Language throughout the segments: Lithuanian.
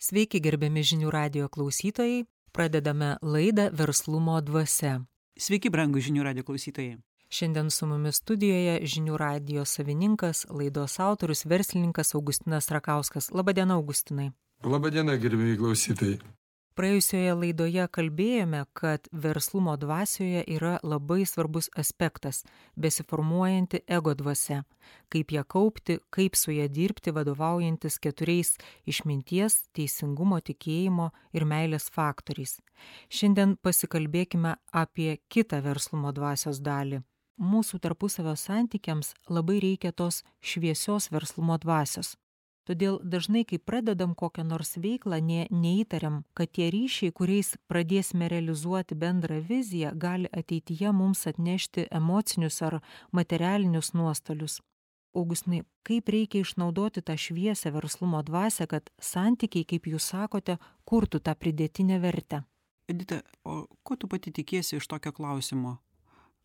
Sveiki, gerbiami žinių radio klausytojai. Pradedame laidą Verslumo dvasia. Sveiki, brangų žinių radio klausytojai. Šiandien su mumis studijoje žinių radio savininkas, laidos autorius, verslininkas Augustinas Rakauskas. Labadiena, Augustinai. Labadiena, gerbėjai klausytojai. Praėjusioje laidoje kalbėjome, kad verslumo dvasioje yra labai svarbus aspektas - besiformuojanti ego dvasia. Kaip ją kaupti, kaip su ją dirbti, vadovaujantis keturiais išminties, teisingumo, tikėjimo ir meilės faktoriais. Šiandien pasikalbėkime apie kitą verslumo dvasios dalį. Mūsų tarpusavio santykiams labai reikia tos šviesios verslumo dvasios todėl dažnai kai pradedam kokią nors veiklą nė neįtariam kad tie ryšiai kuriais pradėsime realizuoti bendrą viziją gali ateityje mums atnešti emocinius ar materialinius nuostolius. Augustinai kaip reikia išnaudoti tą šviesią verslumo dvasią kad santykiai kaip jūs sakote kurtų tą pridėtinę vertę? Edita o ko tu pati tikiesi iš tokio klausimo?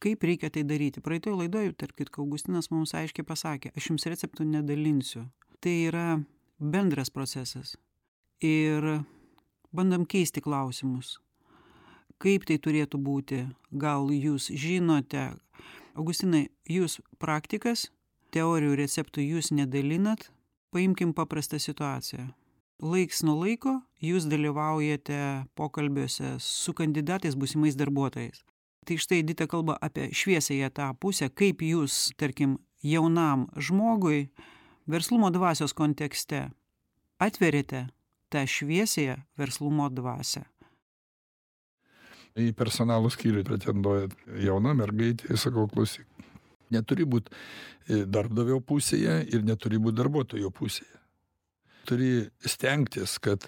Kaip reikia tai daryti? Praeitoj laidoj tarp kitko augustinas mums aiškiai pasakė aš jums receptų nedalinsiu tai yra bendras procesas. Ir bandom keisti klausimus. Kaip tai turėtų būti? Gal jūs žinote augustinai jūs praktikas teorijų receptų jūs nedalinat? Paimkim paprastą situaciją. Laiks nuo laiko jūs dalyvaujate pokalbiuose su kandidatais būsimais darbuotojais. Tai štai edita kalba apie šviesiąją tą pusę kaip jūs tarkim jaunam žmogui verslumo dvasios kontekste. Atveriate tą šviesiąją verslumo dvasią. Į personalo skyrių pretenduoja jauna mergaitė sakau klausyk neturi būt darbdavio pusėje ir neturi būt darbuotojo pusėje. Turi stengtis kad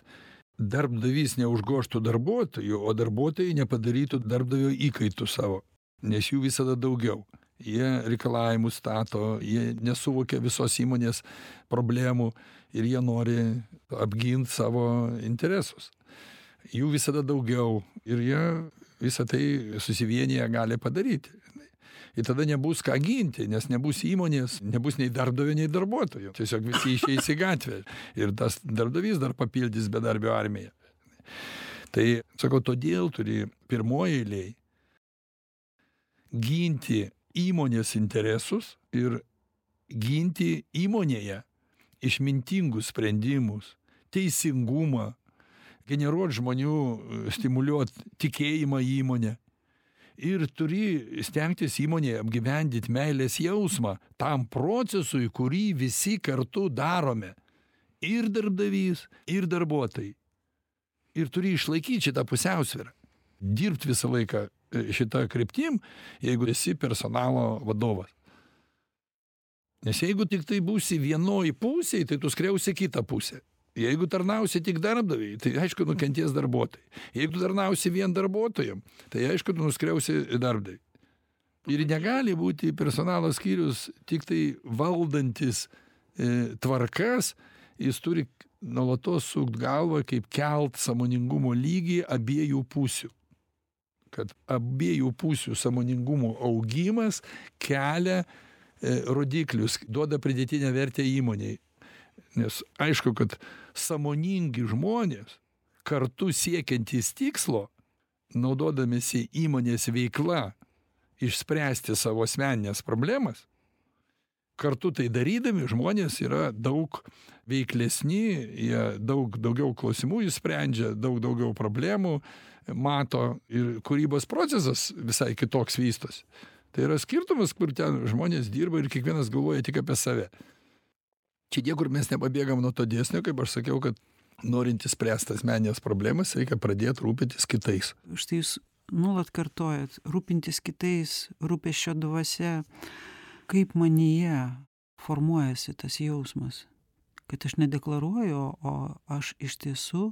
darbdavys neužgožtų darbuotojų o darbuotojai nepadarytų darbdavio įkaitu savo nes jų visada daugiau jie reikalavimus stato jie nesuvokia visos įmonės problemų ir jie nori apgint savo interesus. Jų visada daugiau ir jie visa tai susivieniję gali padaryti. Ir tada nebus ką ginti nes nebus įmonės nebus nei darbdavio nei darbuotojo. Tiesiog visi išeis į gatvę ir tas darbdavys dar papildys bedarbių armiją. Tai sakau todėl turi pirmoj eilėj ginti įmonės interesus ir ginti įmonėje išmintingus sprendimus teisingumą generuot žmonių stimuliuot tikėjimą įmone ir turi stengtis įmonėje apgyvendint meilės jausmą tam procesui kurį visi kartu darome. Ir darbdavys ir darbuotojai. Ir turi išlaikyt šitą pusiausvyrą. Dirbt visą laiką šita kryptim jeigu esi personalo vadovas. Nes jeigu tiktai būsi vienoj pusėj tai tu skriausi kitą pusę. Jeigu tarnausi tik darbdaviui tai aišku nukentės darbuotojai. Jeigu tarnausi vien darbuotojam tai aišku tu nuskriausi darbdavį ir negali būti personalo skyrius tiktai valdantis e, tvarkas. Jis turi nuolatos sukt galvą kaip kelt sąmoningumo lygį abiejų pusių kad abiejų pusių sąmoningumo augimas kelia e, rodiklius duoda pridėtinę vertę įmonei nes aišku kad sąmoningi žmonės kartu siekiantys tikslo naudodamiesi įmonės veikla išspręsti savo asmenines problemas kartu tai darydami žmonės yra daug veiklesni jie daug daugiau klausimų išsprendžia daug daugiau problemų mato ir kūrybos procesas visai kitoks vystosi. Tai yra skirtumas kur ten žmonės dirba ir kiekvienas galvoja tik apie save. Čia niekur mes nepabėgam nuo to dėsnio kaip aš sakiau kad norint išspręst asmenines problemas reikia pradėt rūpintis kitais. Štai jūs nuolat kartojat rūpintis kitais rūpesčio dvasia kaip manyje formuojasi tas jausmas? Kad aš nedeklaruoju o aš iš tiesų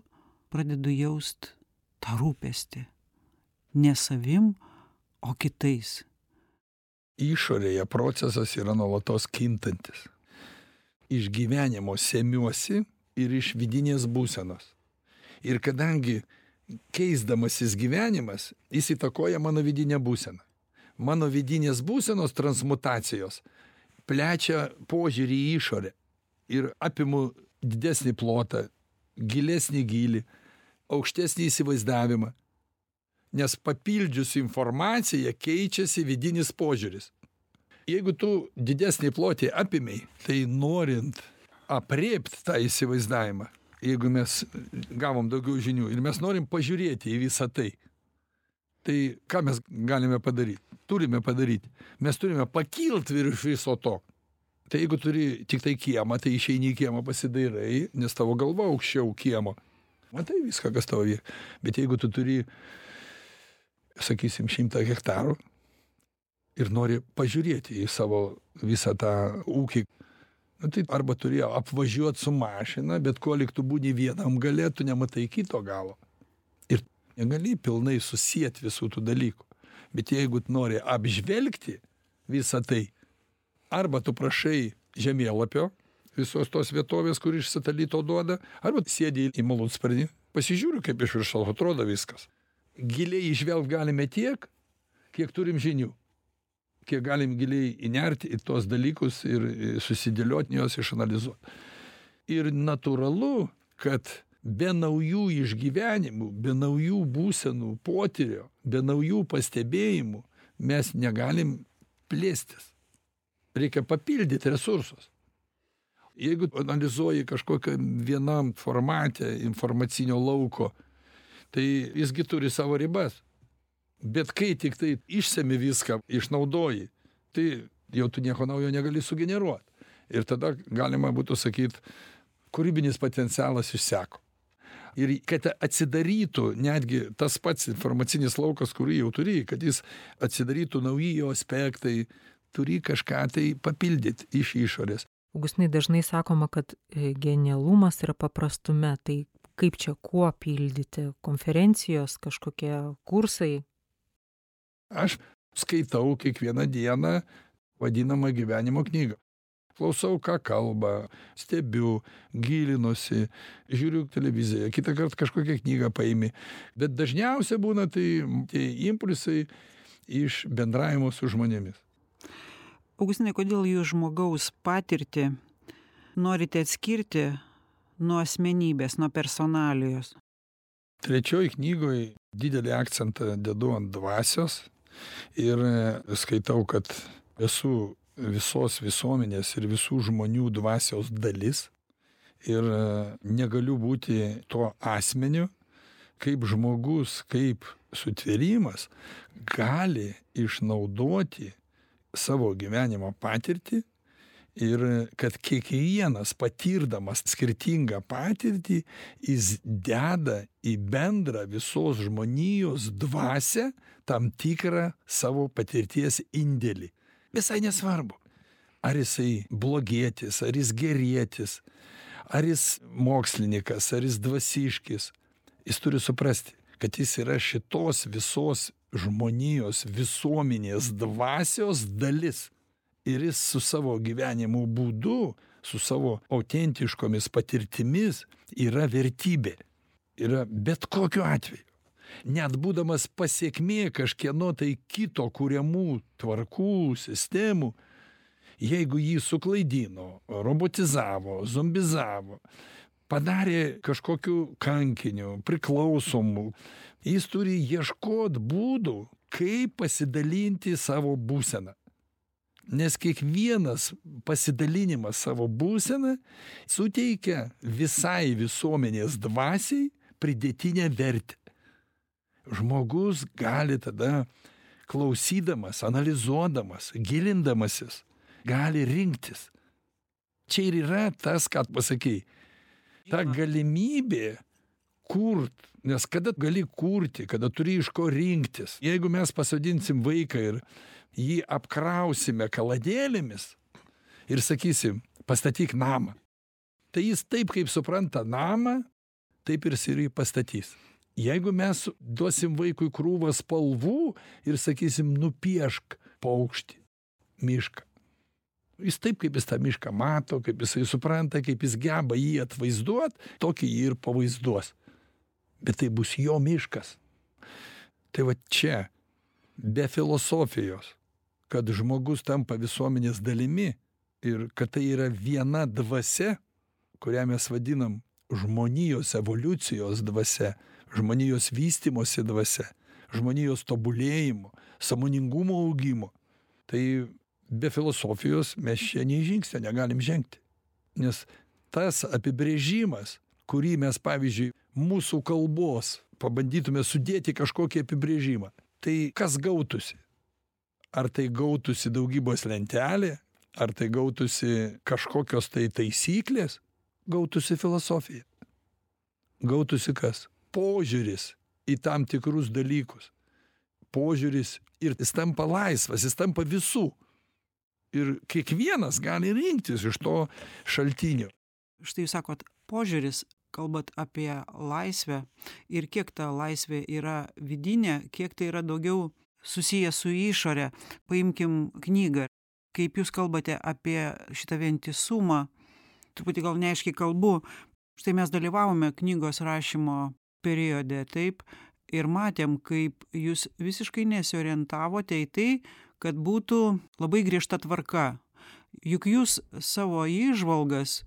pradedu jaust tą rūpestį. Ne savim o kitais. Išorėje procesas yra nuolatos kintantis. Iš gyvenimo semiuosi ir iš vidinės būsenos. Ir kadangi keisdamasis gyvenimas jis įtakoja mano vidinę būseną mano vidinės būsenos transmutacijos plečia požiūrį į išorę ir apimu didesnį plotą gilesnį gylį, aukštesnį įsivaizdavimą. Nes papildžius informaciją keičiasi vidinis požiūris. Jeigu tu didesnį plotį apimiai, tai norint apriept tą įsivaizdavimą, jeigu mes gavom daugiau žinių ir mes norim pažiūrėti į visą tai, tai ką mes galime padaryti? Turime padaryti. Mes turime pakilt virš viso to. Tai jeigu turi tik tai kiemą, tai išeini į kiemą pasidairai, nes tavo galva aukščiau kiemo. Matai viską, kas tavo vyra. Bet jeigu tu turi, sakysim, šimtą hektarų ir nori pažiūrėti į savo visą tą ūkį, nu, tai arba turėjo apvažiuoti su mašina, bet kuo liktų būni vienam galė, tu nematai kito galo. Negali pilnai susijęti visų tų dalykų. Bet jeigu nori apžvelgti visą tai, arba tu prašai žemėlapio visos tos vietovės, kur iš satelito duoda, arba sėdi į malūnsparnį, pasižiūriu, kaip iš viršaus atrodo viskas. Giliai išvelg galime tiek, kiek turim žinių. Kiek galim giliai įnerti į tuos dalykus ir susidėlioti juos išanalizuoti. Ir natūralu, kad be naujų išgyvenimų, be naujų būsenų, potyrio, be naujų pastebėjimų mes negalim plėstis. Reikia papildyti resursus. Jeigu analizuoji kažkokią vienam formate informacinio lauko, tai jisgi turi savo ribas. Bet kai tik tai išsemi viską, išnaudoji, tai jau tu nieko naujo negali sugeneruoti. Ir tada galima būtų sakyti, kūrybinis potencialas išseko. Ir kad atsidarytų netgi tas pats informacinis laukas, kurį jau turi, kad jis atsidarytų nauji jo aspektai, turi kažką tai papildyti iš išorės. Augustinai dažnai sakoma, kad genialumas yra paprastume, tai kaip čia kuo pildyti? Konferencijos, kažkokie kursai? Aš skaitau kiekvieną dieną vadinamą gyvenimo knygą. Klausau, ką kalba, stebiu, gilinuosi, žiūriu televiziją, kitą kartą kažkokią knygą paimi. Bet dažniausia būna tai tie impulsai iš bendravimo su žmonėmis. Augustinai, kodėl jūs žmogaus patirtį norite atskirti nuo asmenybės, nuo personalijos? Trečioj knygoje didelį akcentą dedu ant dvasios ir skaitau, kad esu visos visuomenės ir visų žmonių dvasios dalis ir negaliu būti tuo asmeniu, kaip žmogus, kaip sutvėrimas gali išnaudoti savo gyvenimo patirtį ir kad kiekvienas patirdamas skirtingą patirtį, jis deda į bendrą visos žmonijos dvasę tam tikrą savo patirties indėlį. Visai nesvarbu, ar jisai blogietis, ar jis gerietis, ar jis mokslininkas, ar jis dvasiškis. Jis turi suprasti, kad jis yra šitos visos žmonijos visuomenės dvasios dalis. Ir jis su savo gyvenimo būdu, su savo autentiškomis patirtimis yra vertybė. Yra bet kokiu atveju. Net būdamas pasiekmė kažkieno tai kito kuriamų tvarkų, sistemų, jeigu jį suklaidino, robotizavo, zombizavo, padarė kažkokiu kankiniu, priklausomu, jis turi ieškoti būdų, kaip pasidalinti savo būseną. Nes kiekvienas pasidalinimas savo būseną suteikia visai visuomenės dvasiai pridėtinę vertę. Žmogus gali tada klausydamas, analizuodamas, gilindamasis, gali rinktis. Čia ir yra tas, ką pasakėjai. Ta galimybė kurt, nes kada gali kurti, kada turi iš ko rinktis. Jeigu mes pasodinsim vaiką ir jį apkrausime kaladėlėmis ir sakysim, pastatyk namą, tai jis taip, kaip supranta namą, taip ir jis ir jį pastatys. Jeigu mes duosim vaikui krūvą spalvų ir sakysim, nupiešk paukštį, mišką. Jis taip, kaip jis tą mišką mato, kaip jisai supranta, kaip jis geba jį atvaizduot, tokį jį ir pavaizduos. Bet tai bus jo miškas. Tai va čia, be filosofijos, kad žmogus tampa visuomenės dalimi ir kad tai yra viena dvasia, kurią mes vadinam žmonijos evoliucijos dvasia žmonijos vystymosi dvasia žmonijos tobulėjimo sąmoningumo augimo. Tai be filosofijos mes čia nei žingsnio negalim žengti. Nes tas apibrėžimas kurį mes pavyzdžiui mūsų kalbos pabandytume sudėti kažkokį apibrėžimą tai kas gautųsi? Ar tai gautųsi daugybos lentelė ar tai gautųsi kažkokios tai taisyklės? Gautųsi filosofija. Gautųsi kas požiūris į tam tikrus dalykus. Požiūris ir jis tampa laisvas jis tampa visų. Ir kiekvienas gali rinktis iš to šaltinio. Štai jūs sakot požiūris kalbat apie laisvę ir kiek ta laisvė yra vidinė kiek tai yra daugiau susiję su išore. Paimkim knygą. Kaip jūs kalbate apie šitą vientisumą truputį gal neaiškiai kalbu. Štai mes dalyvavome knygos rašymo periode taip ir matėm kaip jūs visiškai nesiorientavote į tai kad būtų labai griežta tvarka. Juk jūs savo įžvalgas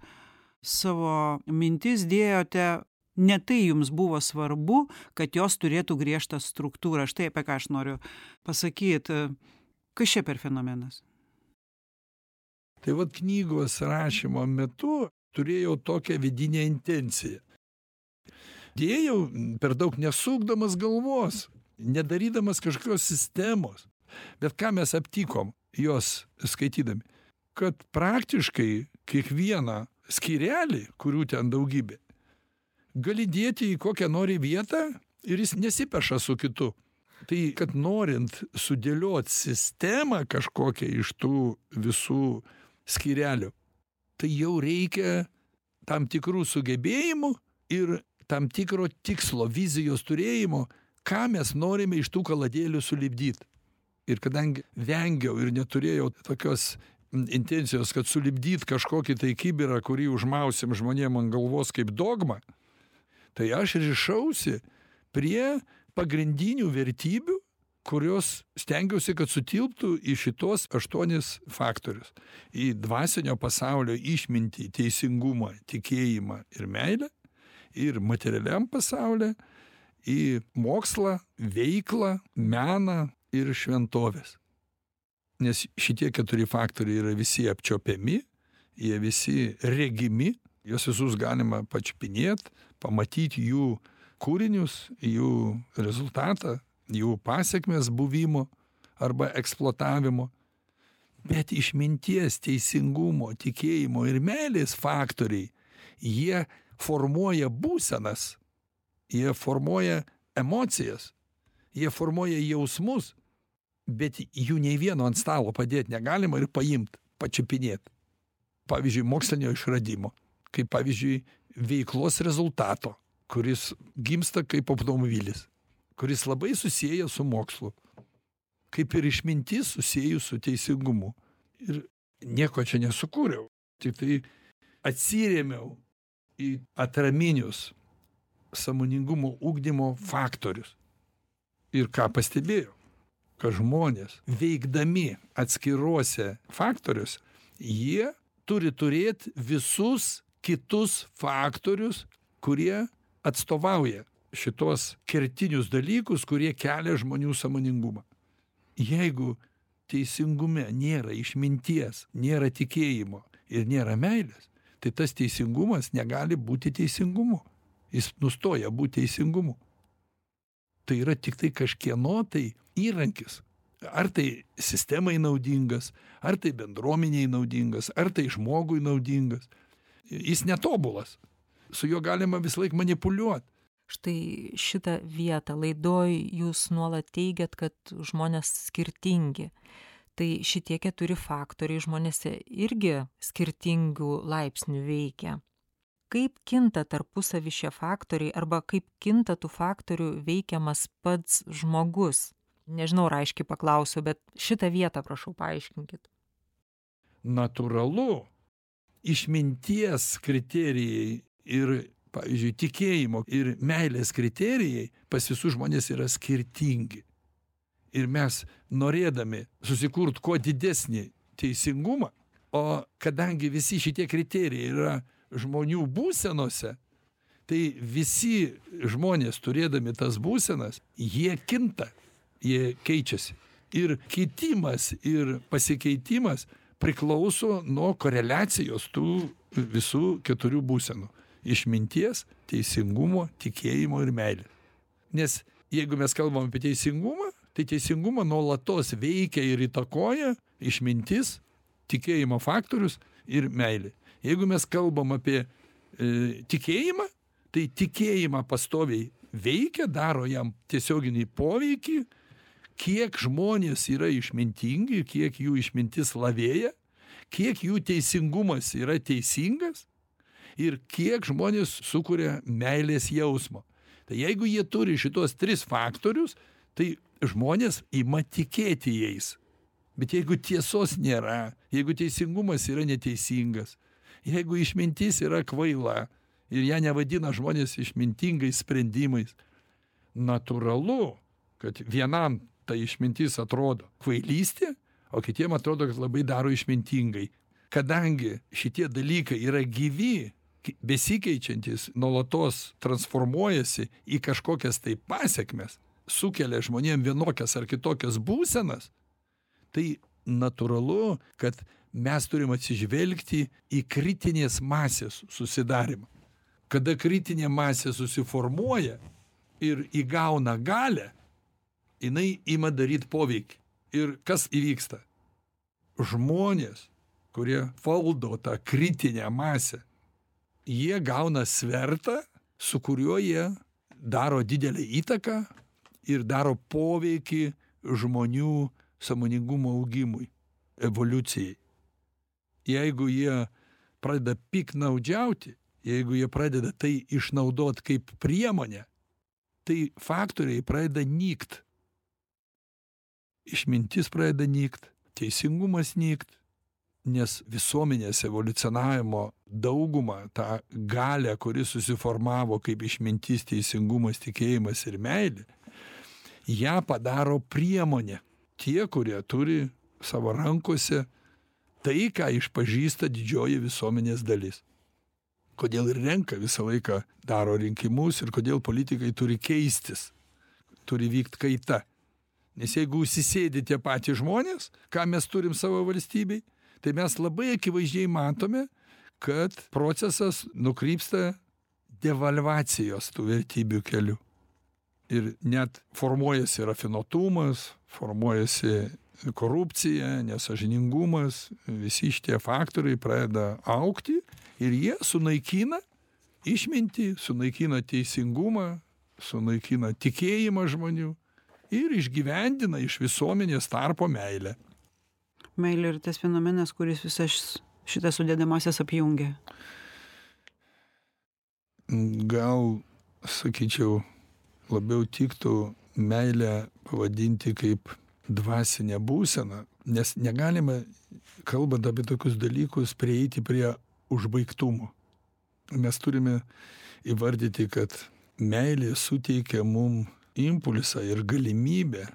savo mintis dėjote ne tai jums buvo svarbu kad jos turėtų griežtą struktūrą. Štai apie ką aš noriu pasakyt. Kas čia per fenomenas? Tai vat knygos rašymo metu turėjau tokią vidinę intenciją dėjau per daug nesukdamas galvos nedarydamas kažkokios sistemos. Bet ką mes aptikom juos skaitydami? Kad praktiškai kiekvieną skyrelį kurių ten daugybė gali dėti į kokią nori vietą ir jis nesipeša su kitu. Tai kad norint sudėliot sistemą kažkokią iš tų visų skyrelių tai jau reikia tam tikrų sugebėjimų ir tam tikro tikslo vizijos turėjimo ką mes norime iš tų kaladėlių sulipdyt. Ir kadangi vengiau ir neturėjau tokios intencijos kad sulipdyt kažkokį tai kibirą kurį užmausim žmonėm ant galvos kaip dogmą tai aš rišausi prie pagrindinių vertybių kurios stengiausi kad sutilptų į šituos aštuonis faktorius. Į dvasinio pasaulio išmintį teisingumą tikėjimą ir meilę ir materialiam pasauly į mokslą veiklą meną ir šventoves. Nes šitie keturi faktoriai yra visi apčiuopiami jie visi regimi juos visus galima pačiupinėt pamatyt jų kūrinius jų rezultatą jų pasekmes buvimo arba eksploatavimo. Bet išminties teisingumo tikėjimo ir meilės faktoriai jie formuoja būsenas jie formuoja emocijas jie formuoja jausmus bet jų nei vieno ant stalo padėt negalima ir paimt pačiupinėt. Pavyzdžiui mokslinio išradimo kaip pavyzdžiui veiklos rezultato kuris gimsta kaip automobilis kuris labai susieja su mokslu kaip ir išmintis susiejus su teisingumu. Ir nieko čia nesukūriau tiktai atsirėmiau į atraminius sąmoningumo ugdymo faktorius. Ir ką pastebėjau kad žmonės veikdami atskiruose faktoriuose jie turi turėt visus kitus faktorius kurie atstovauja šituos kertinius dalykus kurie kelia žmonių sąmoningumą. Jeigu teisingume nėra išminties nėra tikėjimo ir nėra meilės tai tas teisingumas negali būti teisingumu. Jis nustoja būt teisingumu. Tai yra tiktai kažkieno tai įrankis. Ar tai sistemai naudingas ar tai bendruomenei naudingas ar tai žmogui naudingas. Jis netobulas. Su juo galima visąlaik manipuliuot. Štai šitą vietą laidoj jūs nuolat teigiat kad žmonės skirtingi tai šitie keturi faktoriai žmonėse irgi skirtingu laipsniu veikia. Kaip kinta tarpusavy šie faktoriai arba kaip kinta tų faktorių veikiamas pats žmogus? Nežinau ar aiškiai paklausiau bet šitą vietą prašau paaiškinkit. Natūralu išminties kriterijai ir pavyzdžiui tikėjimo ir meilės kriterijai pas visus žmones yra skirtingi ir mes norėdami susikurt kuo didesnį teisingumą o kadangi visi šitie kriterijai yra žmonių būsenose Tai visi žmonės turėdami tas būsenas, jie kinta, jie keičiasi. Ir kitimas ir pasikeitimas priklauso nuo koreliacijos tų visų keturių būsenų - išminties, teisingumo, tikėjimo ir meilės. Nes jeigu mes kalbam apie teisingumą, tai teisingumą nuolatos veikia ir įtakoja išmintis, tikėjimo faktorius ir meilė. Jeigu mes kalbam apie e, tikėjimą, tai tikėjimą pastoviai veikia, daro jam tiesioginį poveikį, kiek žmonės yra išmintingi, kiek jų išmintis lavėja, kiek jų teisingumas yra teisingas ir kiek žmonės sukuria meilės jausmo. Tai jeigu jie turi šitos tris faktorius, tai žmonės ima tikėti jais. Bet jeigu tiesos nėra, jeigu teisingumas yra neteisingas, jeigu išmintis yra kvaila ir ją nevadina žmonės išmintingais sprendimais, natūralu, kad vienam ta išmintis atrodo kvailystė, o kitiem atrodo, kad labai daro išmintingai. Kadangi šitie dalykai yra gyvi, besikeičiantis, nuolatos transformuojasi į kažkokias tai pasiekmes, sukelia žmonėm vienokias ar kitokias būsenas, tai natūralu, kad mes turim atsižvelgti į kritinės masės susidarimą. Kada kritinė masė susiformuoja ir įgauna galę, jinai ima daryti poveikį. Ir kas įvyksta? Žmonės, kurie valdo tą kritinę masę, jie gauna svertą, su kuriuo jie daro didelę įtaką ir daro poveikį žmonių sąmoningumo augimui, evoliucijai. Jeigu jie pradeda piknaudžiauti, jeigu jie pradeda tai išnaudot kaip priemonę, tai faktoriai pradeda nykt išmintis pradeda nykt, teisingumas nykt, nes visuomenės evoliucionavimo daugumą, tą galę, kuri susiformavo kaip išmintis, teisingumas, tikėjimas ir meilė, ją padaro priemonė. Tie, kurie turi savo rankose tai, ką išpažįsta didžioji visuomenės dalis. Kodėl ir renka visą laiką daro rinkimus ir kodėl politikai turi keistis, turi vykti kaita. Nes jeigu užsisėdi tie patys žmonės, ką mes turim savo valstybei, tai mes labai akivaizdžiai matome, kad procesas nukrypsta devalvacijos tų vertybių keliu. Ir net formuojasi rafinuotumas, formuojasi korupcija, nesažiningumas, visi šitie faktoriai pradeda aukti ir jie sunaikina išmintį, sunaikina teisingumą, sunaikina tikėjimą žmonių ir išgyvendina iš visuomenės tarpo meilę. Meilė yra tas fenomenas, kuris visas šitas sudėdamasis apjungia. Gal, sakyčiau, labiau tiktų meilę pavadinti kaip dvasinę būseną, nes negalima, kalbant apie tokius dalykus, prieiti prie užbaigtumo. Mes turime įvardyti, kad meilė suteikia mum impulsą ir galimybę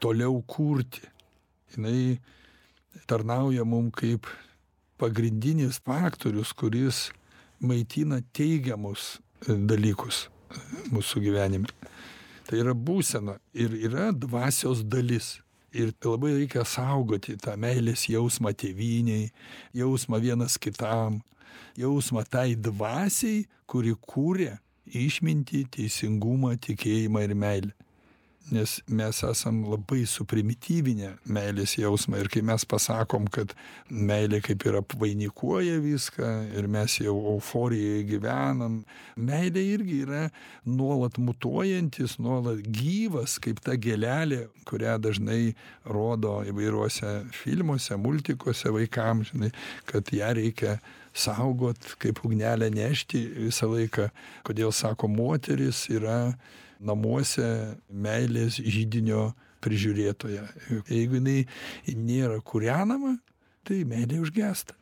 toliau kurti. Jinai tarnauja mum kaip pagrindinis faktorius, kuris maitina teigiamus dalykus mūsų gyvenime. Tai yra būsena ir yra dvasios dalis. Ir labai reikia saugoti tą meilės jausmą tėviniai, jausmą vienas kitam, jausmą tai dvasiai, kuri kūrė išmintį, teisingumą, tikėjimą ir meilę. Nes mes esam labai suprimityvinę meilės jausmą ir kai mes pasakom, kad meilė kaip ir apvainikuoja viską ir mes jau euforijoje gyvenam, meilė irgi yra nuolat mutuojantis, nuolat gyvas, kaip ta gelelė, kurią dažnai rodo įvairiuose filmuose, multikuose vaikams, žinai, kad ją reikia saugot, kaip ugnelę nešti visą laiką. Kodėl sako, moteris yra namuose meilės žydinio prižiūrėtoja. Jeigu jinai nėra kūrenama, tai meilė užgesta.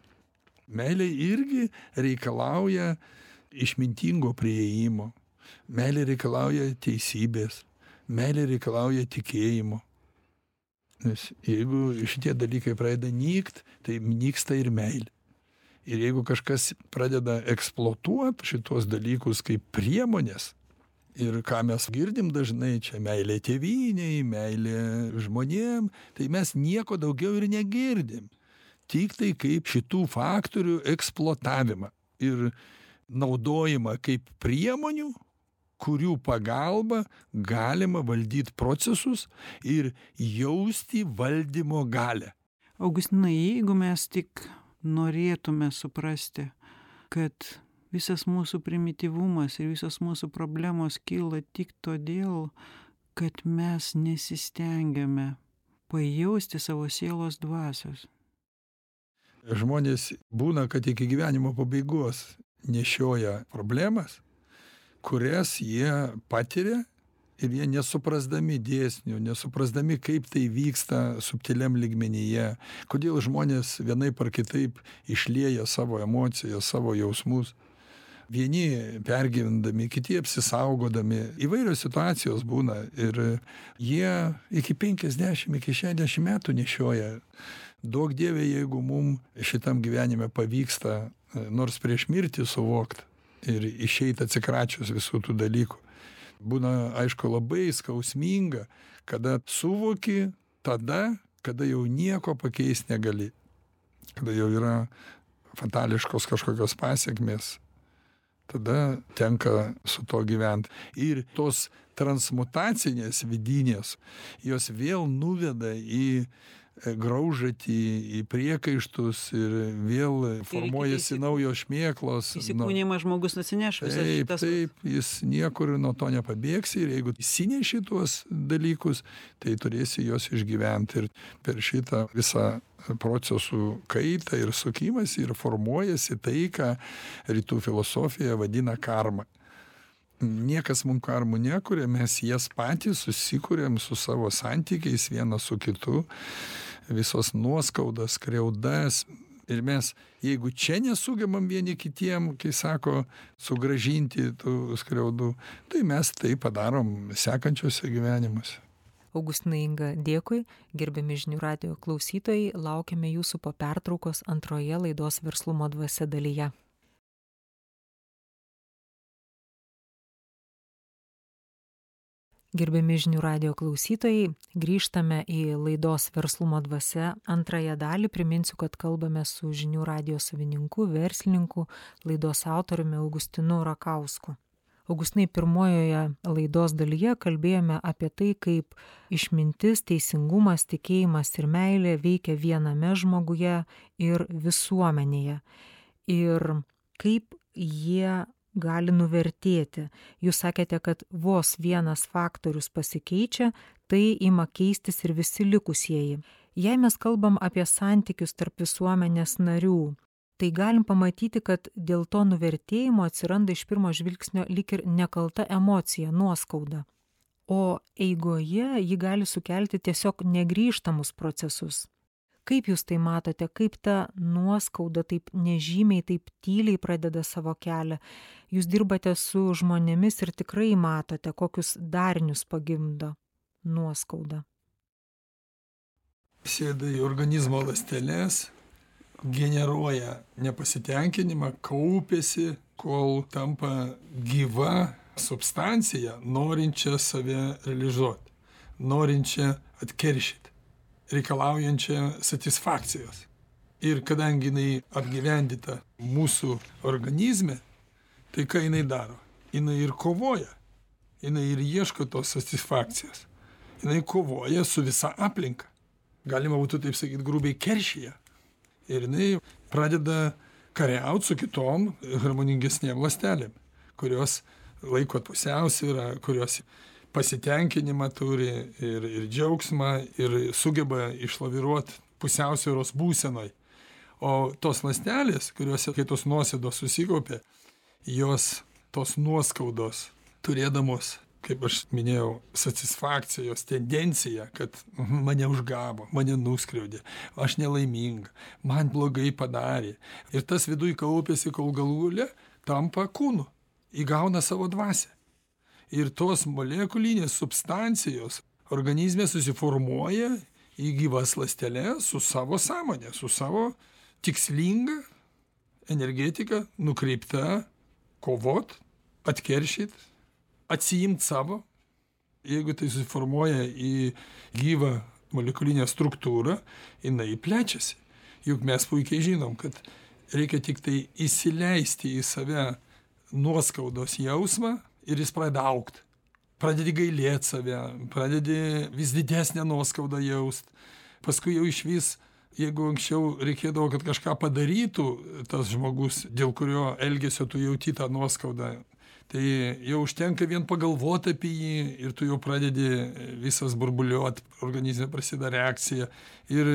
Meilė irgi reikalauja išmintingo prieimo. Meilė reikalauja teisybės. Meilė reikalauja tikėjimo. Nes jeigu šitie dalykai pradeda nykt, tai nyksta ir meilė ir jeigu kažkas pradeda eksploatuot šituos dalykus kaip priemones ir ką mes girdim dažnai čia meilė tėvynei meilė žmonėm tai mes nieko daugiau ir negirdim. Tiktai kaip šitų faktorių eksploatavimą ir naudojimą kaip priemonių kurių pagalba galima valdyt procesus ir jausti valdymo galią. Augustinai jeigu mes tik norėtume suprasti kad visas mūsų primityvumas ir visos mūsų problemos kyla tik todėl kad mes nesistengiame pajausti savo sielos dvasios. Žmonės būna kad iki gyvenimo pabaigos nešioja problemas kurias jie patiria ir jie nesuprasdami dėsnių nesuprasdami kaip tai vyksta subtiliam lygmenyje kodėl žmonės vienaip ar kitaip išlieja savo emocijas savo jausmus vieni pergyvendami kiti apsisaugodami. Įvairios situacijos būna ir jie iki penkiasdešim iki šešiasdešim metų nešioja. Duok dieve jeigu mum šitam gyvenime pavyksta nors prieš mirtį suvokt ir išeit atsikračius visų tų dalykų. Būna aišku labai skausminga kada suvoki tada kada jau nieko pakeist negali. Kada jau yra fatališkos kažkokios pasekmės tada tenka su tuo gyvent. Ir tos transmutacinės vidinės jos vėl nuveda į graužatį į priekaištus ir vėl formuojasi naujos šmėklos įsikūnijimą žmogus atsineš visas taip šitas taip jis niekur nuo to nepabėgsi ir jeigu įsineši tuos dalykus tai turėsi juos išgyvent ir per šitą visą procesų kaitą ir sukimąsi ir formuojasi tai ką rytų filosofija vadina karma niekas mum karmų nekuria mes jas patys susikuriam su savo santykiais vienas su kitu visos nuoskaudas skriaudas. Ir mes jeigu čia nesugebam vieni kitiem kai sako sugrąžinti tų skriaudų tai mes tai padarom sekančiuose gyvenimuose. Augustinai inga dėkui. Gerbiami žinių radijo klausytojai laukiame jūsų po pertraukos antroje laidos verslumo dvasia dalyje gerbiami žinių radijo klausytojai grįžtame į laidos verslumo dvasia antrąją dalį. Priminsiu kad kalbame su žinių radijo savininku verslininku laidos autoriumi augustinu rakausku. Augustinai pirmojoje laidos dalyje kalbėjome apie tai kaip išmintis teisingumas tikėjimas ir meilė veikia viename žmoguje ir visuomenėje. Ir kaip jie gali nuvertėti. Jūs sakėte kad vos vienas faktorius pasikeičia tai ima keistis ir visi likusieji. Jei mes kalbam apie santykius tarp visuomenės narių tai galim pamatyti kad dėl to nuvertėjimo atsiranda iš pirmo žvilgsnio lyg ir nekalta emocija nuoskauda. O eigoje ji gali sukelti tiesiog negrįžtamus procesus kaip jūs tai matote kaip ta nuoskauda taip nežymiai taip tyliai pradeda savo kelią? Jūs dirbate su žmonėmis ir tikrai matote kokius darinius pagimdo nuoskauda. Sėda į organizmo ląsteles generuoja nepasitenkinimą kaupiasi kol tampa gyva substancija norinčia save realizuot norinčia atkeršyt reikalaujančia satisfakcijos. Ir kadangi jinai apgyvendyta mūsų organizme tai ką jinai daro? Jinai ir kovoja. Jinai ir ieško tos satisfakcijos. Jinai kovoja su visa aplinka. Galima būtų taip sakyt grubiai keršija. Ir jinai pradeda kariaut su kitom harmoningesnėm ląstelėm kurios laiko pusiausvyrą kurios pasitenkinimą turi ir ir džiaugsmą ir sugeba išlaviruot pusiausvyros būsenoj. O tos ląstelės kuriose kai tos nuosėdos susikaupia jos tos nuoskaudos turėdamos kaip aš minėjau satisfakcijos tendenciją kad mane užgavo mane nuskriaudė aš nelaiminga man blogai padarė. Ir tas viduj kaupiasi kol galų gale tampa kūnu įgauna savo dvasią ir tos molekulinės substancijos organizme susiformuoja į gyvas ląsteles su savo sąmone su savo tikslinga energetika nukreipta kovot, atkeršyt, atsiimt savo. Jeigu tai susiformuoja į gyvą molekulinę struktūrą, jinai plečiasi. Juk mes puikiai žinom, kad reikia tik tai įsileisti į save nuoskaudos jausmą ir jis pradeda augt. Pradedi gailėti save, pradedi vis didesnę nuoskaudą jaust. Paskui jau iš vis jeigu anksčiau reikėdavo kad kažką padarytų tas žmogus dėl kurio elgesio tu jauti tą nuoskaudą tai jau užtenka vien pagalvot apie jį ir tu jau pradedi visas burbuliuot organizme prasideda reakcija ir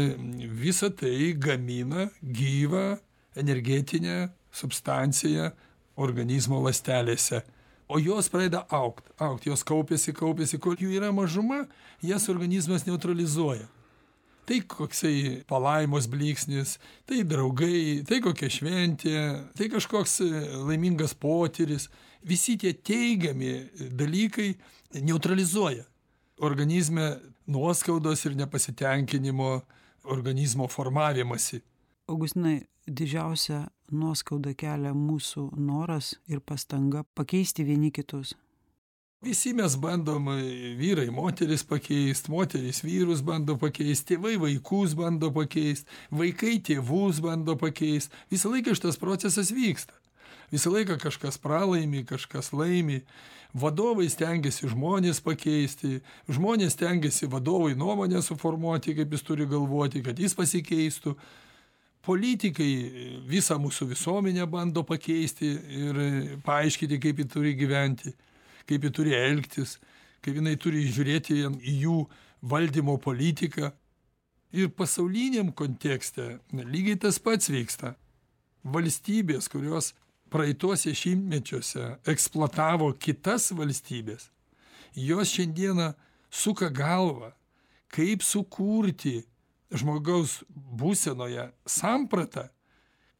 visa tai gamina gyvą energetinę substanciją organizmo ląstelėse o jos pradeda augt augt jos kaupiasi kaupiasi. Kol jų yra mažuma jas organizmas neutralizuoja. Tai koksai palaimos blyksnis tai draugai tai kokia šventė tai kažkoks laimingas potyris. Visi tie teigiami dalykai neutralizuoja organizme nuoskaudos ir nepasitenkinimo organizmo formavimąsi augustinai didžiausią nuoskaudą kelia mūsų noras ir pastanga pakeisti vieni kitus. Visi mes bandom vyrai moteris pakeist moterys vyrus bando pakeist tėvai vaikus bando pakeist vaikai tėvus bando pakeist. Visą laiką šitas procesas vyksta. Visą laiką kažkas pralaimi kažkas laimi. Vadovai stengiasi žmones pakeisti žmonės stengiasi vadovui nuomonę suformuoti kaip jis turi galvoti kad jis pasikeistų politikai visą mūsų visuomenę bando pakeisti ir paaiškinti kaip ji turi gyventi kaip ji turi elgtis kaip jinai turi žiūrėti į jų valdymo politiką. Ir pasauliniam kontekste lygiai tas pats vyksta. Valstybės kurios praeituose šimtmečiuose eksploatavo kitas valstybės jos šiandieną suka galvą kaip sukurti žmogaus būsenoje sampratą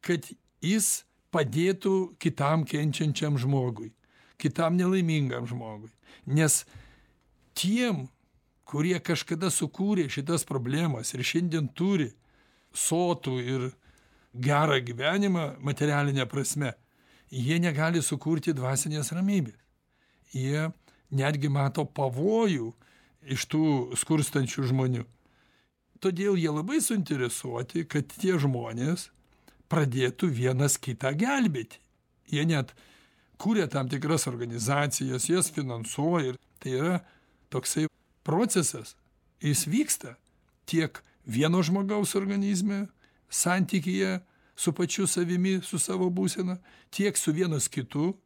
kad jis padėtų kitam kenčiančiam žmogui kitam nelaimingam žmogui. Nes tiem kurie kažkada sukūrė šitas problemas ir šiandien turi sotų ir gerą gyvenimą materialine prasme jie negali sukurti dvasinės ramybės. Jie netgi mato pavojų iš tų skurstančių žmonių todėl jie labai suinteresuoti kad tie žmonės pradėtų vienas kitą gelbėti. Jie net kuria tam tikras organizacijas jas finansuoja ir tai yra toksai procesas. Jis vyksta tiek vieno žmogaus organizme santykyje su pačiu savimi su savo būsena tiek su vienas kitu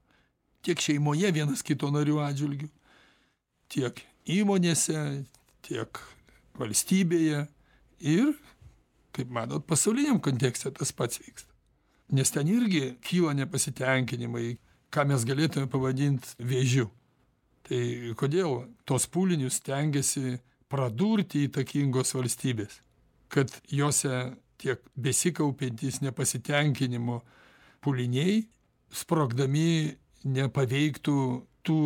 tiek šeimoje vienas kito narių atžvilgiu tiek įmonėse tiek valstybėje ir kaip matot pasauliniam kontekste tas pats vyksta. Nes ten irgi kyla nepasitenkinimai ką mes galėtume pavadint vėžiu. Tai kodėl tuos pūlinius stengiasi pradurti įtakingos valstybės kad jose tiek besikaupiantys nepasitenkinimo pūliniai sprogdami nepaveiktų tų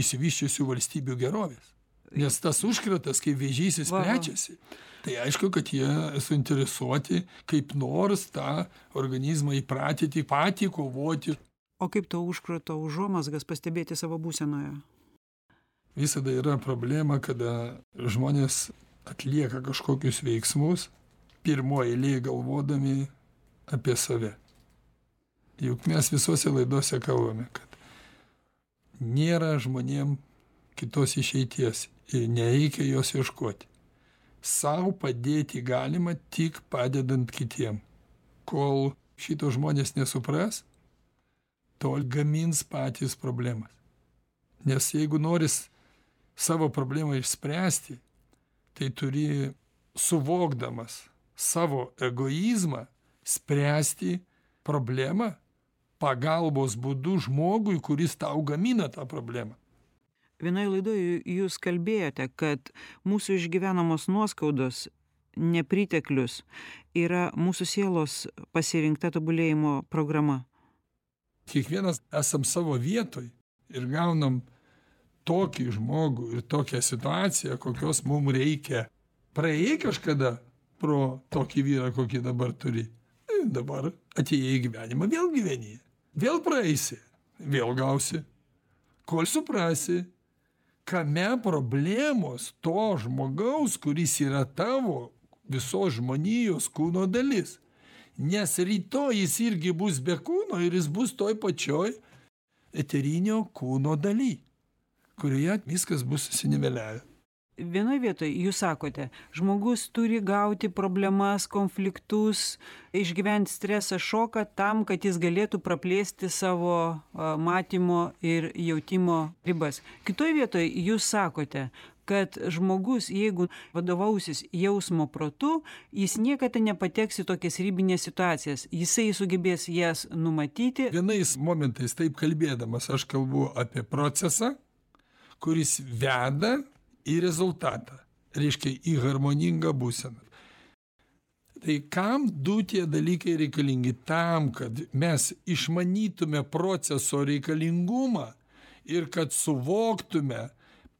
išsivysčiusių valstybių gerovės nes tas užkratas kaip vėžys jis plečiasi. Tai aišku kad jie suinteresuoti kaip nors tą organizmą įpratyti patį kovoti. O kaip to užkrato užuomazgas pastebėti savo būsenoje? Visada yra problema kada žmonės atlieka kažkokius veiksmus pirmoj eilėj galvodami apie save. Juk mes visose laidose kalbame kad nėra žmonėm kitos išeities ir nereikia jos ieškoti. Sau padėti galima tik padedant kitiem. Kol šito žmonės nesupras tol gamins patys problemas. Nes jeigu noris savo problemą išspręsti tai turi suvokdamas savo egoizmą spręsti problemą pagalbos būdu žmogui kuris tau gamina tą problemą vienoj laidoj jūs kalbėjote kad mūsų išgyvenamos nuoskaudos nepriteklius yra mūsų sielos pasirinkta tobulėjimo programa kiekvienas esam savo vietoj ir gaunam tokį žmogų ir tokią situaciją kokios mum reikia praėjai kažkada pro tokį vyrą kokį dabar turi dabar atėjai į gyvenimą, vėl gyveni. Vėl praeisi, vėl gausi. Kol suprasi, kame problemos to žmogaus, kuris yra tavo visos žmonijos kūno dalis. Nes rytoj jis irgi bus be kūno ir jis bus toj pačioj eterinio kūno daly, kurioje viskas bus susiniveliavę vienoj vietoj jūs sakote žmogus turi gauti problemas konfliktus išgyvent stresą šoką tam kad jis galėtų praplėsti savo matymo ir jautimo ribas. Kitoj vietoj jūs sakote kad žmogus jeigu vadovausis jausmo protu jis niekada nepateks į tokias ribines situacijas. Jisai sugebės jas numatyti. Vienais momentais taip kalbėdamas aš kalbu apie procesą kuris veda į rezultatą, reiškia į harmoningą būseną. Tai kam du tie dalykai reikalingi? Tam, kad mes išmanytume proceso reikalingumą ir kad suvoktume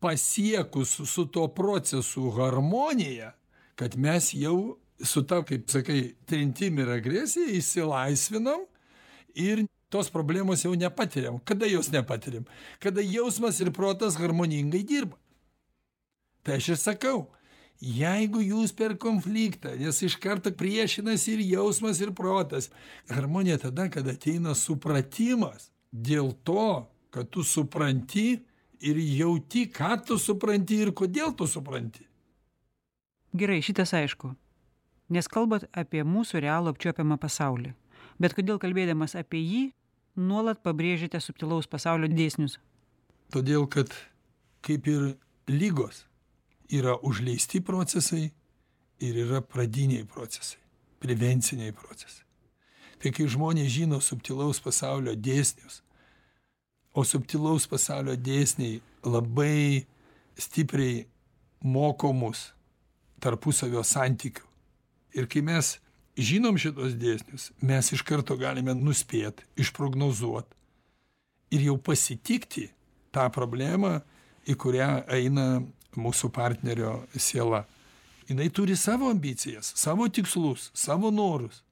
pasiekus su tuo procesu harmoniją, kad mes jau su ta, kaip sakai, trintim ir agresija išsilaisvinam ir tos problemos jau nepatiriam. Kada jos nepatiriam? Kada jausmas ir protas harmoningai dirba. Tai aš ir sakau, jeigu jūs per konfliktą, nes iš karto priešinasi ir jausmas, ir protas, harmonija tada, kada ateina supratimas dėl to, kad tu supranti ir jauti, ką tu supranti ir kodėl tu supranti. Gerai, šitas aišku. Nes kalbat apie mūsų realų apčiopiamą pasaulį. Bet kodėl kalbėdamas apie jį, nuolat pabrėžiate subtilaus pasaulio dėsnius? Todėl, kad kaip ir lygos yra užleisti procesai ir yra pradiniai procesai, prevenciniai procesai. Tai kai žmonės žino subtilaus pasaulio dėsnius, o subtilaus pasaulio dėsniai labai stipriai moko mus tarpusavio santykių. Ir kai mes žinom šitos dėsnius, mes iš karto galime nuspėti, išprognozuoti ir jau pasitikti tą problemą, į kurią eina mūsų partnerio siela. Jis turi savo ambicijas, savo tikslus, savo norus.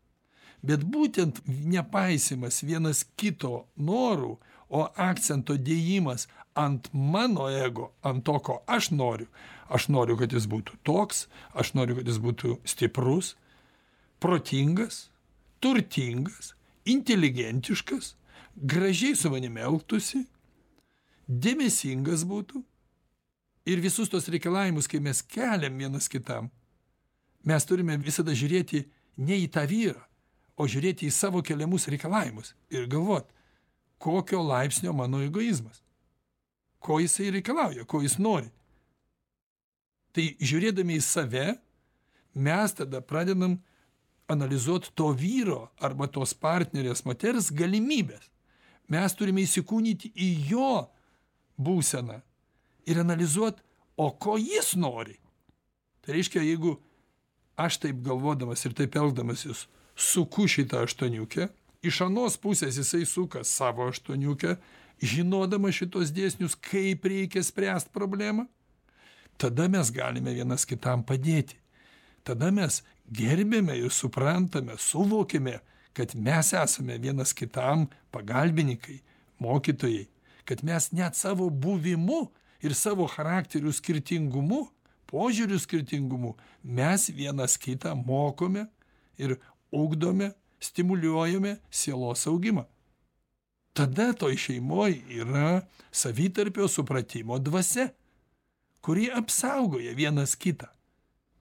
Bet būtent nepaisimas vienas kito norų, o akcento dėjimas ant mano ego, ant to, ko aš noriu. Aš noriu, kad jis būtų toks, aš noriu, kad jis būtų stiprus, protingas, turtingas, inteligentiškas, gražiai su manimi elgtųsi, dėmesingas būtų, ir visus tos reikalavimus, kai mes keliam vienas kitam, mes turime visada žiūrėti ne į tą vyrą, o žiūrėti į savo keliamus reikalavimus ir galvot, kokio laipsnio mano egoizmas, ko jisai reikalauja, ko jis nori. Tai žiūrėdami į save, mes tada pradedam analizuoti to vyro arba tos partnerės moters galimybės. Mes turime įsikūnyti į jo būseną ir analizuot, o ko jis nori. Tai reiškia, jeigu aš taip galvodamas ir taip elgdamasis suku šitą aštuoniukę, iš anos pusės jisai suka savo aštuoniukę, žinodama šitos dėsnius, kaip reikia spręsti problemą, tada mes galime vienas kitam padėti. Tada mes gerbėme ir suprantame, suvokėme, kad mes esame vienas kitam pagalbininkai, mokytojai, kad mes net savo buvimu ir savo charakterių skirtingumu, požiūrių skirtingumu mes vienas kitą mokome ir ugdome, stimuliuojame sielos augimą. Tada toj šeimoje yra savitarpio supratimo dvasia, kuri apsaugoja vienas kitą.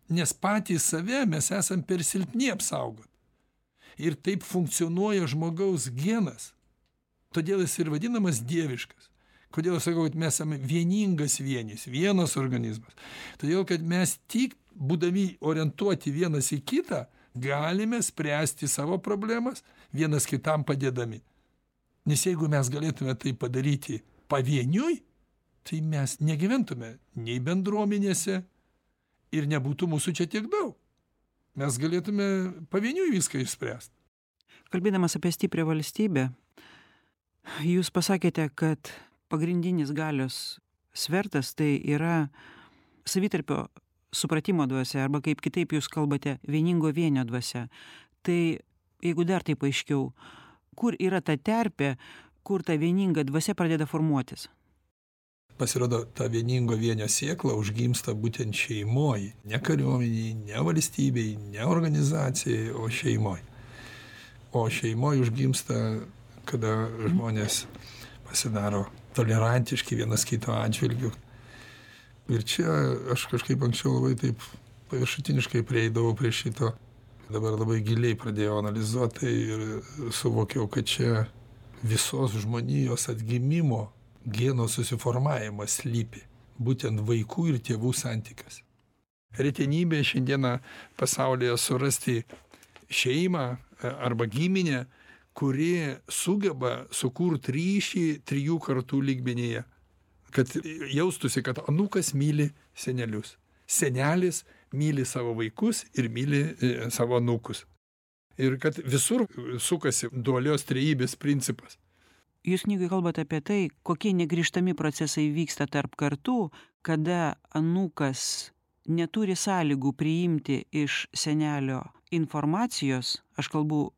Nes patys save mes esam per silpni apsaugot. Ir taip funkcionuoja žmogaus genas. Todėl jis ir vadinamas dieviškas. Kodėl aš sakau, kad mes esame vieningas vienis, vienas organizmas? Todėl, kad mes tik būdami orientuoti vienas į kitą, galime spręsti savo problemas, vienas kitam padėdami. Nes jeigu mes galėtume tai padaryti pavieniui, tai mes negyventume nei bendruomenėse ir nebūtų mūsų čia tiek daug. Mes galėtume pavieniui viską išspręsti. Kalbėdamas apie stiprią valstybę, jūs pasakėte, kad pagrindinis galios svertas tai yra savitarpio supratimo dvasia arba kaip kitaip jūs kalbate vieningo vienio dvasia. Tai jeigu dar taip aiškiau kur yra ta terpė kur ta vieninga dvasia pradeda formuotis? Pasirodo ta vieningo vienio sėkla užgimsta būtent šeimoj. Ne kariuomenėj ne valstybėj ne organizacijoj o šeimoj. O šeimoj užgimsta kada žmonės pasidaro tolerantiški vienas kito atžvilgiu. Ir čia aš kažkaip anksčiau labai taip paviršutiniškai prieidavau prie šito. Dabar labai giliai pradėjau analizuot tai ir suvokiau kad čia visos žmonijos atgimimo geno susiformavimas slypi. Būtent vaikų ir tėvų santykiuose. Retenybė šiandieną pasaulyje surasti šeimą arba giminę kuri sugeba sukurt ryšį trijų kartų lygmenyje. Kad jaustųsi kad anūkas myli senelius. Senelis myli savo vaikus ir myli e, savo anūkus. Ir kad visur sukasi dualios trejybės principas. Jūs knygoj kalbat apie tai kokie negrįžtami procesai vyksta tarp kartų kada anūkas neturi sąlygų priimti iš senelio informacijos. Aš kalbu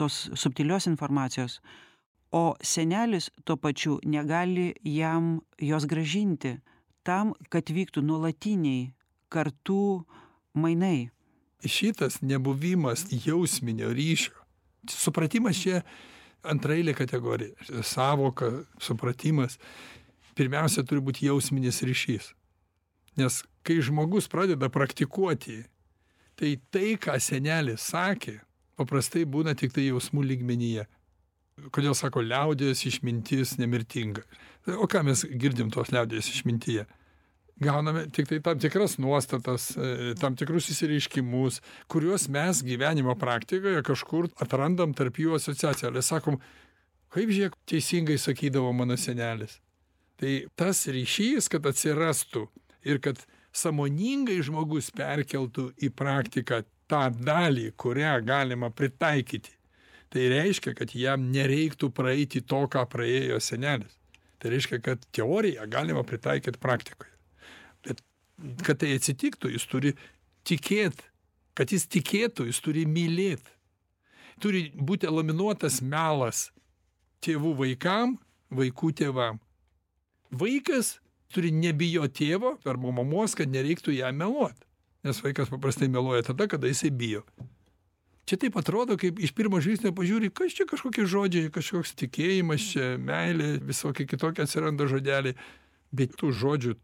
tos subtilios informacijos o senelis tuo pačiu negali jam jos grąžinti tam kad vyktų nuolatiniai kartų mainai. Šitas nebuvimas jausminio ryšio. Supratimas čia antraeilė kategorija. Sąvoka supratimas. Pirmiausia turi būt jausminis ryšys. Nes kai žmogus pradeda praktikuoti tai tai ką senelis sakė paprastai būna tiktai jausmų lygmenyje. Kodėl sako liaudies išmintis nemirtinga? O ką mes girdim tos liaudies išmintyje? Gauname tiktai tam tikras nuostatas e, tam tikrus išsireiškimus kuriuos mes gyvenimo praktikoje kažkur atrandam tarp jų asociaciją. Ir sakom kaip žiūrėk teisingai sakydavo mano senelis. Tai tas ryšys kad atsirastų ir kad sąmoningai žmogus perkeltų į praktiką tą dalį kurią galima pritaikyti. Tai reiškia kad jam nereiktų praeiti to ką praėjo senelis. Tai reiškia kad teoriją galima pritaikyt praktikoje. Bet kad tai atsitiktų jis turi tikėt. Kad jis tikėtų jis turi mylėt. Turi būti eliminuotas melas tėvų vaikam vaikų tėvam. Vaikas turi nebijot tėvo arba mamos kad nereiktų jam meluot nes vaikas paprastai meluoja tada kada jisai bijo. Čia taip atrodo kaip iš pirmo žvilgsnio pažiūri kas čia kažkokie žodžiai kažkoks tikėjimas čia meilė visokie kitokie atsiranda žodeliai. Bet tų žodžių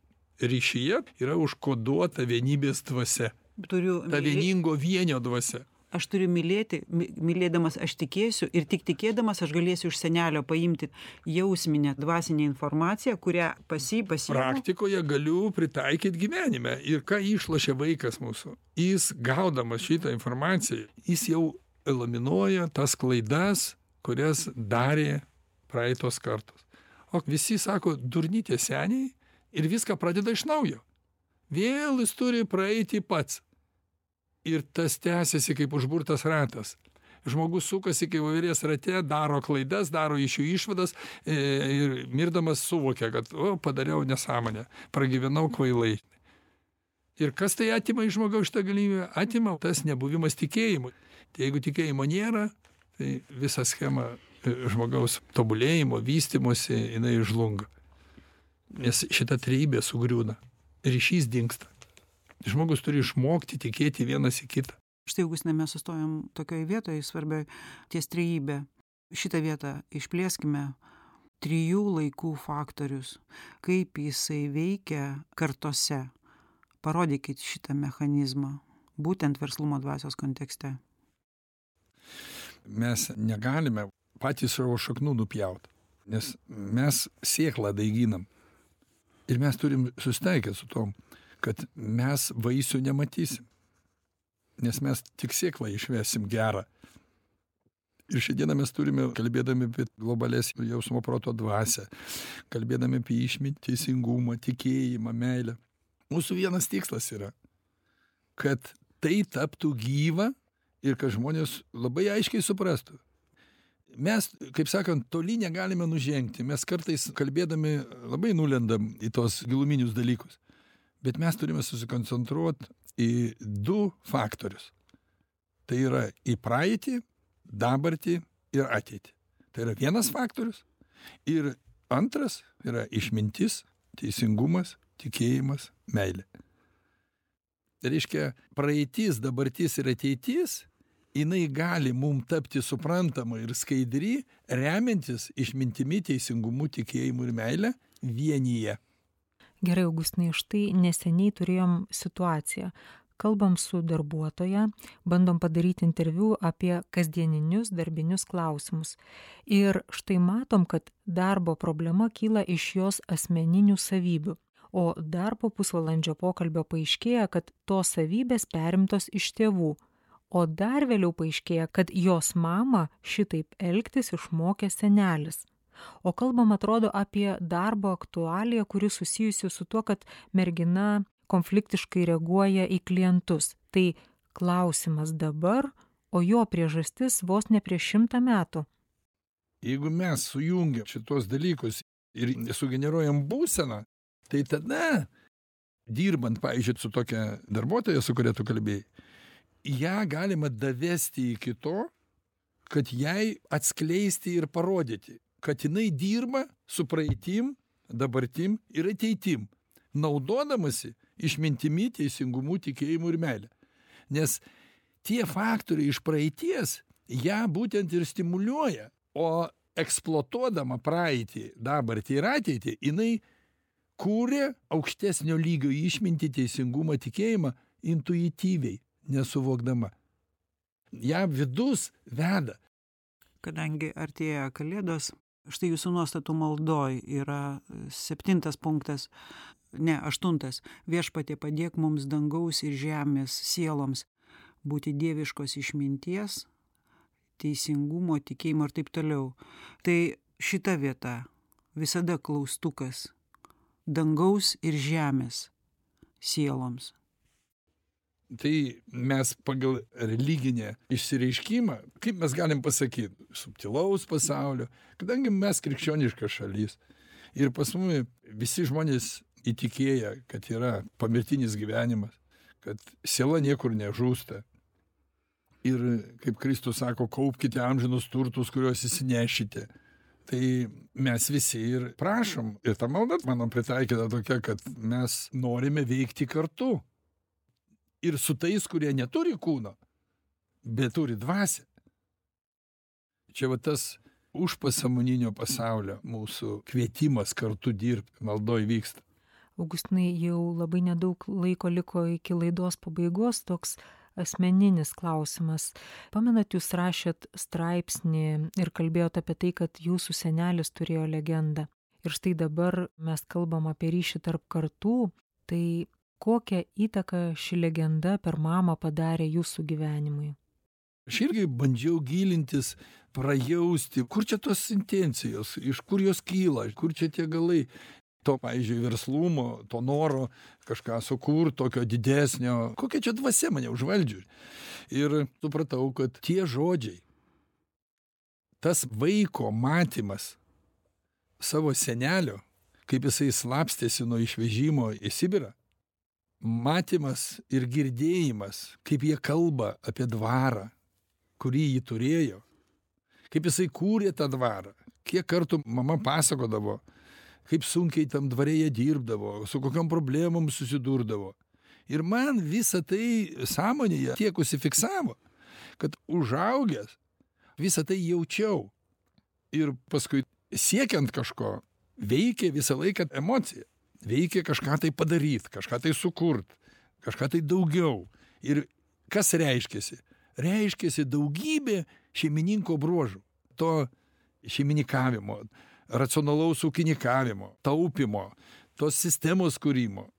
ryšyje yra užkoduota vienybės dvasia. Turiu ta vieningo vienio dvasia aš turiu mylėti my mylėdamas aš tikėsiu ir tik tikėdamas aš galėsiu iš senelio paimti jausminę dvasinę informaciją kurią pas jį pasiimu praktikoje galiu pritaikyt gyvenime. Ir ką išlošia vaikas mūsų? Jis gaudamas šitą informaciją jis jau eliminuoja tas klaidas kurias darė praeitos kartos. O visi sako durni tie seniai ir viską pradeda iš naujo. Vėl jis turi praeiti pats ir tas tęsiasi kaip užburtas ratas. Žmogus sukasi kaip voverės rate daro klaidas daro iš jų išvadas e, ir mirdamas suvokia kad o padariau nesąmonę pragyvenau kvailai. Ir kas tai atima iš žmogaus šitą galimybę? Atima tas nebuvimas tikėjimo tai jeigu tikėjimo nėra tai visa schema e, žmogaus tobulėjimo vystymosi jinai žlunga. Nes šita trejybė sugriūna. Ryšys dingsta žmogus turi išmokti tikėti vienas į kitą. Štai augustinai mes sustojom tokioj vietoj svarbioj ties trejybe šitą vietą išplėskime. Trijų laikų faktorius. Kaip jisai veikia kartose. Parodykit šitą mechanizmą būtent verslumo dvasios kontekste. Mes negalime patys savo šaknų nupjaut nes mes sėklą daiginam. Ir mes turim susitaikyt su tom kad mes vaisių nematysim. Nes mes tik sėklą išvesim gerą. Ir šiandieną mes turime kalbėdami apie globalias jausmo proto dvasią kalbėdami apie išmintį teisingumą tikėjimą meilę. Mūsų vienas tikslas yra kad tai taptų gyva ir kad žmonės labai aiškiai suprastų. Mes kaip sakant toli negalime nužengti. Mes kartais kalbėdami labai nulendam į tuos giluminius dalykus bet mes turime susikoncentruot į du faktorius tai yra į praeitį dabartį ir ateitį. Tai yra vienas faktorius. Ir antras yra išmintis, teisingumas, tikėjimas, meilė. Tai reiškia, praeitis, dabartis ir ateitis, jinai gali mum tapti suprantama ir skaidri, remiantis išmintimi, teisingumu, tikėjimu ir meilė vienyje. Gerai, Augustinai, štai neseniai turėjom situaciją. Kalbam su darbuotoja, bandom padaryti interviu apie kasdieninius darbinius klausimus. Ir štai matom, kad darbo problema kyla iš jos asmeninių savybių. O dar po pusvalandžio pokalbio paaiškėja, kad tos savybės perimtos iš tėvų. O dar vėliau paaiškėja, kad jos mamą šitaip elgtis išmokė senelis. O kalbam atrodo apie darbo aktualiją, kuri susijusi su tuo, kad mergina konfliktiškai reaguoja į klientus. Tai klausimas dabar, o jo priežastis vos ne prieš šimtą metų. Jeigu mes sujungiam šitos dalykus ir sugeneruojam būseną, tai tada, dirbant, pavyzdžiui, su tokia darbuotoja, su kuria tu kalbėjai, ją galima davesti iki to, kad jai atskleisti ir parodyti, kad jinai dirba su praeitim, dabartim ir ateitim, naudodamasi išmintimi, teisingumu, tikėjimu ir meilė. Nes tie faktoriai iš praeities ją būtent ir stimuliuoja, o eksploatuodama praeitį, dabartį ir ateitį, jinai kūrė aukštesnio lygio išmintį, teisingumą, tikėjimą intuityviai, nesuvokdama. Ja vidus veda. Kadangi artėja kalėdos, štai jūsų nuostatų maldoj yra septintas punktas, ne, aštuntas. Viešpatė padėk mums dangaus ir žemės sieloms būti dieviškos išminties, teisingumo, tikėjimo ir taip toliau. Tai šita vieta visada klaustukas dangaus ir žemės sieloms. Tai mes pagal religinę išsireiškimą, kaip mes galim pasakyti, subtilaus pasaulio, kadangi mes krikščioniška šalis ir pas mus visi žmonės įtikėję, kad yra pamirtinis gyvenimas, kad siela niekur nežūsta. Ir kaip Kristus sako, kaupkite amžinus turtus, kuriuos įsinešite. Tai mes visi ir prašom. Ir ta malda, mano pritaikyta tokia, kad mes norime veikti kartu ir su tais, kurie neturi kūno, bet turi dvasę. Čia va tas užpasamoninio pasaulio mūsų kvietimas kartu dirbti, maldoj vyksta. Augustinai, jau labai nedaug laiko liko iki laidos pabaigos toks asmeninis klausimas. Pamenat, jūs rašėt straipsnį ir kalbėjot apie tai, kad jūsų senelis turėjo legendą. Ir štai dabar mes kalbam apie ryšį tarp kartų. Tai kokią įtaką ši legenda per mamą padarė jūsų gyvenimui? Aš irgi bandžiau gilintis, prajausti, kur čia tos intencijos, iš kur jos kyla, kur čia tie galai. To, pavyzdžiui, verslumo, to noro kažką sukurti, tokio didesnio, kokia čia dvasia mane užvaldžiu. Ir supratau, kad tie žodžiai, tas vaiko matymas savo senelio, kaip jisai slapstėsi nuo išvežimo į Sibirą, matymas ir girdėjimas, kaip jie kalba apie dvarą, kurį jį turėjo, kaip jisai kūrė tą dvarą, kiek kartų mama pasakodavo, kaip sunkiai tam dvarėje dirbdavo, su kokiam problemom susidurdavo. Ir man visą tai sąmonėje tiek užsifiksavo, kad užaugęs visą tai jaučiau. Ir paskui siekiant kažko veikia visą laiką emocija veikia kažką tai padaryt, kažką tai sukurt, kažką tai daugiau. Ir kas reiškiasi? Reiškiasi daugybė šeimininko bruožų. To šeimininkavimo, racionalaus ūkininkavimo, taupimo, tos sistemos kūrimo.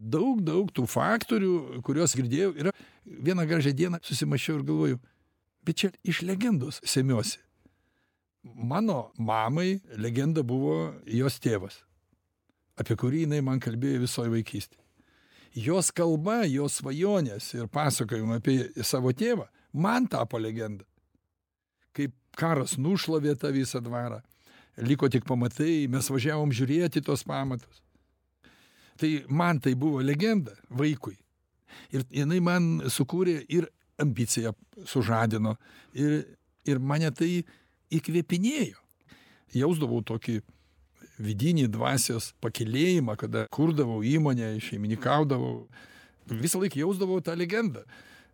Daug, daug tų faktorių, kuriuos girdėjau, yra vieną gražią dieną susimašiau ir galvoju, bet čia iš legendos semiuosi. Mano mamai legenda buvo jos tėvas apie kurį jinai man kalbėjo visoj vaikystėj. Jos kalba, jos svajonės ir pasakojimai apie savo tėvą man tapo legenda. Kaip karas nušlavė tą visą dvarą, liko tik pamatai, mes važiavom žiūrėti tos pamatus. Tai man tai buvo legenda vaikui. Ir jinai man sukūrė ir ambiciją sužadino, ir ir mane tai įkvėpinėjo jausdavau tokį vidinį dvasios pakylėjimą kada kurdavau įmonę šeimininkaudavau visąlaik jausdavau tą legendą.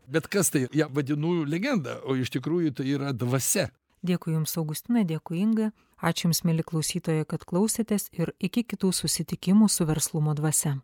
Bet kas tai ją vadinu legenda o iš tikrųjų tai yra dvasia. Dėkui jums augustinai dėkui inga. Ačiū jums mieli klausytojai kad klausėtės ir iki kitų susitikimų su verslumo dvasia